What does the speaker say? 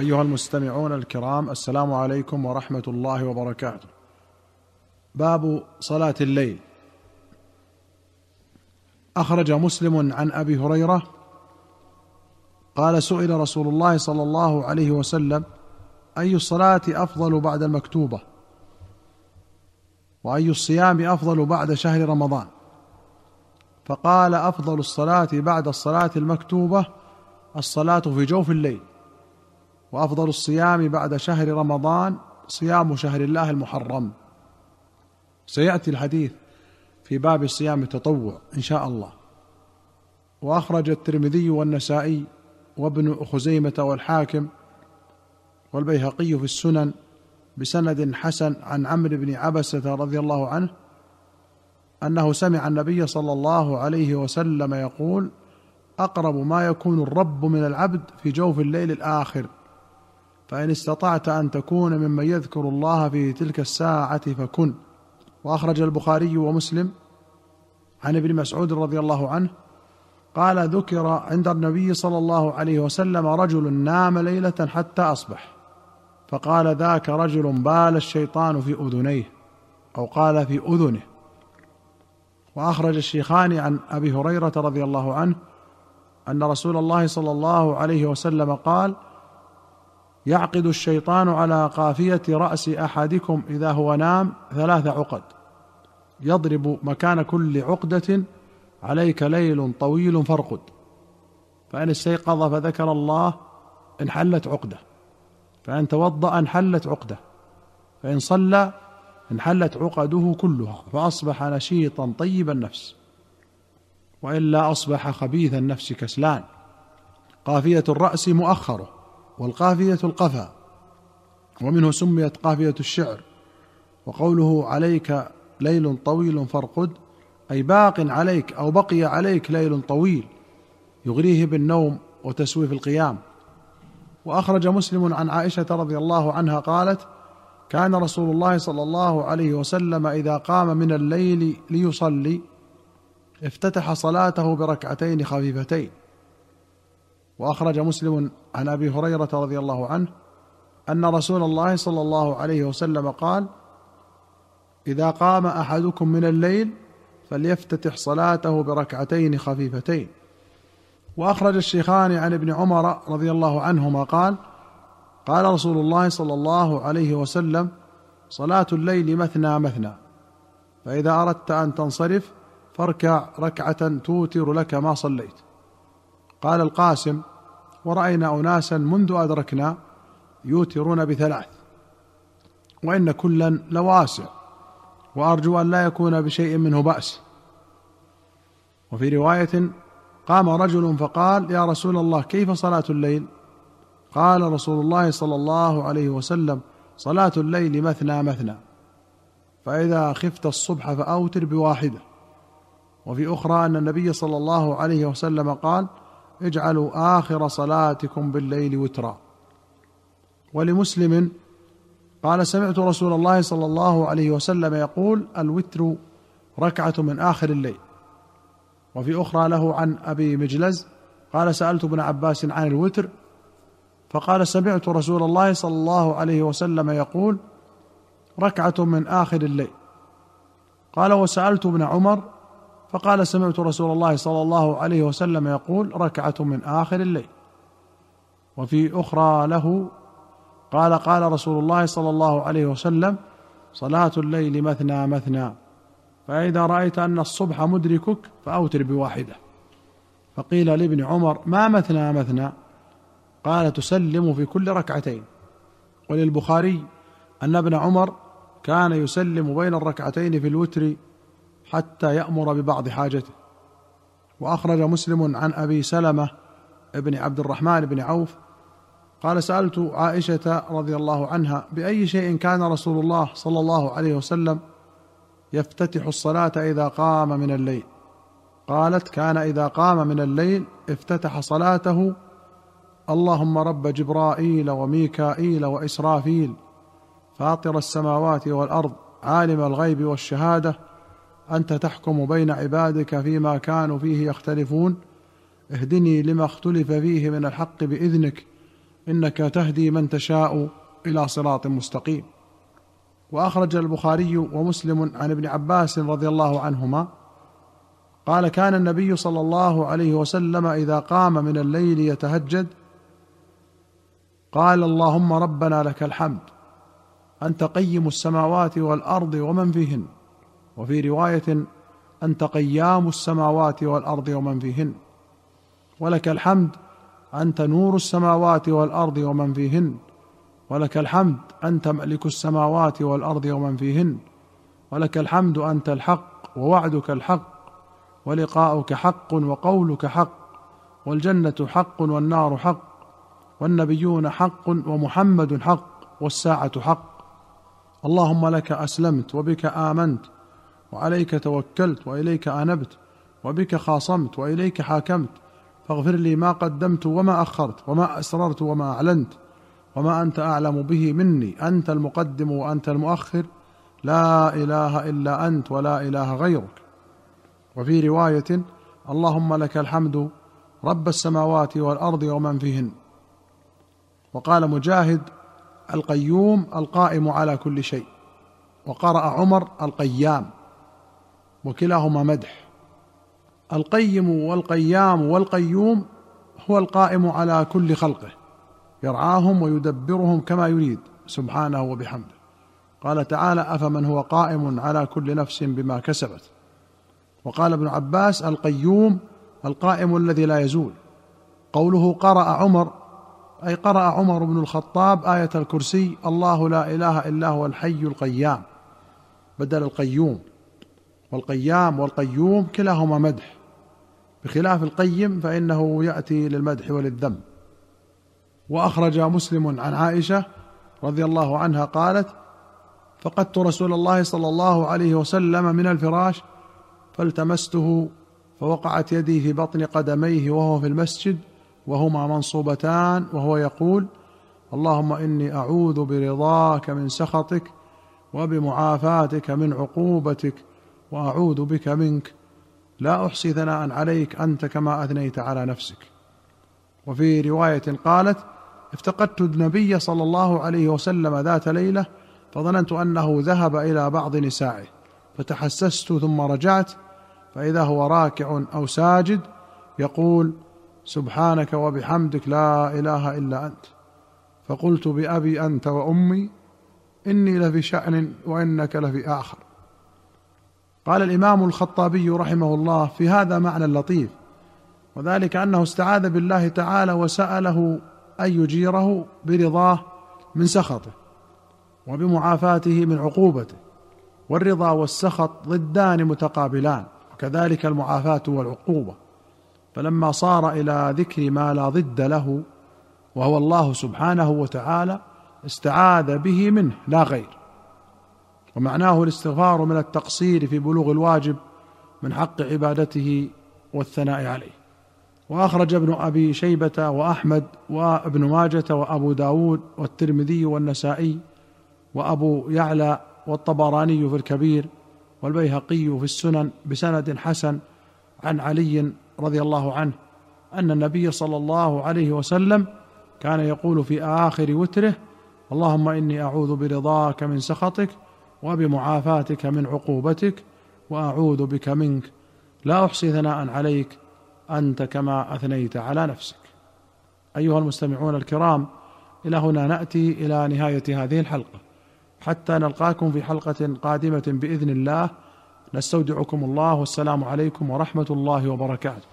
أيها المستمعون الكرام السلام عليكم ورحمة الله وبركاته. باب صلاة الليل. أخرج مسلم عن أبي هريرة قال سئل رسول الله صلى الله عليه وسلم أي الصلاة أفضل بعد المكتوبة؟ وأي الصيام أفضل بعد شهر رمضان؟ فقال أفضل الصلاة بعد الصلاة المكتوبة الصلاة في جوف الليل. وأفضل الصيام بعد شهر رمضان صيام شهر الله المحرم. سيأتي الحديث في باب صيام التطوع إن شاء الله. وأخرج الترمذي والنسائي وابن خزيمة والحاكم والبيهقي في السنن بسند حسن عن عمرو بن عبسة رضي الله عنه أنه سمع النبي صلى الله عليه وسلم يقول أقرب ما يكون الرب من العبد في جوف الليل الآخر. فإن استطعت أن تكون ممن يذكر الله في تلك الساعة فكن. وأخرج البخاري ومسلم عن ابن مسعود رضي الله عنه قال ذكر عند النبي صلى الله عليه وسلم رجل نام ليلة حتى أصبح. فقال ذاك رجل بال الشيطان في أذنيه أو قال في أذنه. وأخرج الشيخان عن أبي هريرة رضي الله عنه أن رسول الله صلى الله عليه وسلم قال يعقد الشيطان على قافية رأس أحدكم إذا هو نام ثلاث عقد. يضرب مكان كل عقدة عليك ليل طويل فارقد. فإن استيقظ فذكر الله انحلت عقدة. فإن توضأ انحلت عقدة. فإن صلى انحلت عقده كلها. فأصبح نشيطا طيب النفس. وإلا أصبح خبيث النفس كسلان. قافية الرأس مؤخرة. والقافية القفا ومنه سميت قافية الشعر وقوله عليك ليل طويل فارقد أي باق عليك أو بقي عليك ليل طويل يغريه بالنوم وتسويف القيام. وأخرج مسلم عن عائشة رضي الله عنها قالت كان رسول الله صلى الله عليه وسلم إذا قام من الليل ليصلي افتتح صلاته بركعتين خفيفتين. وأخرج مسلم عن أبي هريرة رضي الله عنه أن رسول الله صلى الله عليه وسلم قال إذا قام أحدكم من الليل فليفتتح صلاته بركعتين خفيفتين. وأخرج الشيخان عن ابن عمر رضي الله عنهما قال قال رسول الله صلى الله عليه وسلم صلاة الليل مثنى مثنى فإذا أردت أن تنصرف فاركع ركعة توتر لك ما صليت. قال القاسم ورأينا أناسا منذ أدركنا يوترون بثلاث وإن كلا لواسع وأرجو أن لا يكون بشيء منه بأس. وفي رواية قام رجل فقال يا رسول الله كيف صلاة الليل؟ قال رسول الله صلى الله عليه وسلم صلاة الليل مثنى مثنى فإذا خفت الصبح فأوتر بواحدة. وفي أخرى أن النبي صلى الله عليه وسلم قال اجعلوا آخر صلاتكم بالليل وترا. ولمسلم قال سمعت رسول الله صلى الله عليه وسلم يقول الوتر ركعة من آخر الليل. وفي أخرى له عن أبي مجلز قال سألت ابن عباس عن الوتر فقال سمعت رسول الله صلى الله عليه وسلم يقول ركعة من آخر الليل. قال وسألت ابن عمر فقال سمعت رسول الله صلى الله عليه وسلم يقول ركعة من آخر الليل. وفي أخرى له قال قال رسول الله صلى الله عليه وسلم صلاة الليل مثنى مثنى فإذا رأيت أن الصبح مدركك فأوتر بواحدة. فقيل لابن عمر ما مثنى مثنى؟ قال تسلم في كل ركعتين. وللبخاري أن ابن عمر كان يسلم بين الركعتين في الوتر حتى يأمر ببعض حاجته. وأخرج مسلم عن أبي سلمة بن عبد الرحمن بن عوف قال سألت عائشة رضي الله عنها بأي شيء كان رسول الله صلى الله عليه وسلم يفتتح الصلاة إذا قام من الليل؟ قالت كان إذا قام من الليل افتتح صلاته اللهم رب جبرائيل وميكائيل وإسرافيل فاطر السماوات والأرض عالم الغيب والشهادة أنت تحكم بين عبادك فيما كانوا فيه يختلفون. اهدني لما اختلف فيه من الحق بإذنك إنك تهدي من تشاء إلى صراط مستقيم. وأخرج البخاري ومسلم عن ابن عباس رضي الله عنهما قال كان النبي صلى الله عليه وسلم إذا قام من الليل يتهجد قال اللهم ربنا لك الحمد أنت قيم السماوات والأرض ومن فيهن. وفي رواية أنت قيام السماوات والأرض ومن فيهن ولك الحمد أنت نور السماوات والأرض ومن فيهن ولك الحمد أنت ملك السماوات والأرض ومن فيهن ولك الحمد أنت الحق ووعدك الحق ولقاؤك حق وقولك حق والجنة حق والنار حق والنبيون حق ومحمد حق والساعة حق. اللهم لك أسلمت وبك آمنت وعليك توكلت وإليك آنبت وبك خاصمت وإليك حاكمت فاغفر لي ما قدمت وما أخرت وما أسررت وما أعلنت وما أنت أعلم به مني. أنت المقدم وأنت المؤخر. لا إله إلا أنت ولا إله غيرك. وفي رواية اللهم لك الحمد رب السماوات والأرض ومن فيهن. وقال مجاهد القيوم القائم على كل شيء. وقرأ عمر القيام. وكلاهما مدح. القيم والقيام والقيوم هو القائم على كل خلقه. يرعاهم ويدبرهم كما يريد سبحانه وبحمده. قال تعالى أفمن هو قائم على كل نفس بما كسبت. وقال ابن عباس القيوم القائم الذي لا يزول. قوله قرأ عمر أي قرأ عمر بن الخطاب آية الكرسي الله لا إله إلا هو الحي القيام. بدل القيوم. والقيام والقيوم كلاهما مدح. بخلاف القيم فإنه يأتي للمدح وللذم. وأخرج مسلم عن عائشة رضي الله عنها قالت فقدت رسول الله صلى الله عليه وسلم من الفراش فالتمسته فوقعت يدي في بطن قدميه وهو في المسجد وهما منصوبتان وهو يقول اللهم إني أعوذ برضاك من سخطك وبمعافاتك من عقوبتك وأعوذ بك منك. لا أحصي ثناء عليك أنت كما أثنيت على نفسك. وفي رواية قالت افتقدت النبي صلى الله عليه وسلم ذات ليلة فظننت أنه ذهب إلى بعض نسائه فتحسست ثم رجعت فإذا هو راكع أو ساجد يقول سبحانك وبحمدك لا إله إلا أنت. فقلت بأبي أنت وأمي إني لفي شأن وإنك لفي آخر. قال الإمام الخطابي رحمه الله في هذا معنى لطيف وذلك أنه استعاذ بالله تعالى وسأله أن يجيره برضاه من سخطه وبمعافاته من عقوبته والرضا والسخط ضدان متقابلان وكذلك المعافاة والعقوبة فلما صار إلى ذكر ما لا ضد له وهو الله سبحانه وتعالى استعاذ به منه لا غير. ومعناه الاستغفار من التقصير في بلوغ الواجب من حق عبادته والثناء عليه. وأخرج ابن أبي شيبة وأحمد وابن ماجة وأبو داود والترمذي والنسائي وأبو يعلى والطبراني في الكبير والبيهقي في السنن بسند حسن عن علي رضي الله عنه أن النبي صلى الله عليه وسلم كان يقول في آخر وتره اللهم إني أعوذ برضاك من سخطك وبمعافاتك من عقوبتك وأعوذ بك منك. لا أحصي ثناء عليك أنت كما أثنيت على نفسك. أيها المستمعون الكرام إلى هنا نأتي إلى نهاية هذه الحلقة. حتى نلقاكم في حلقة قادمة بإذن الله. نستودعكم الله والسلام عليكم ورحمة الله وبركاته.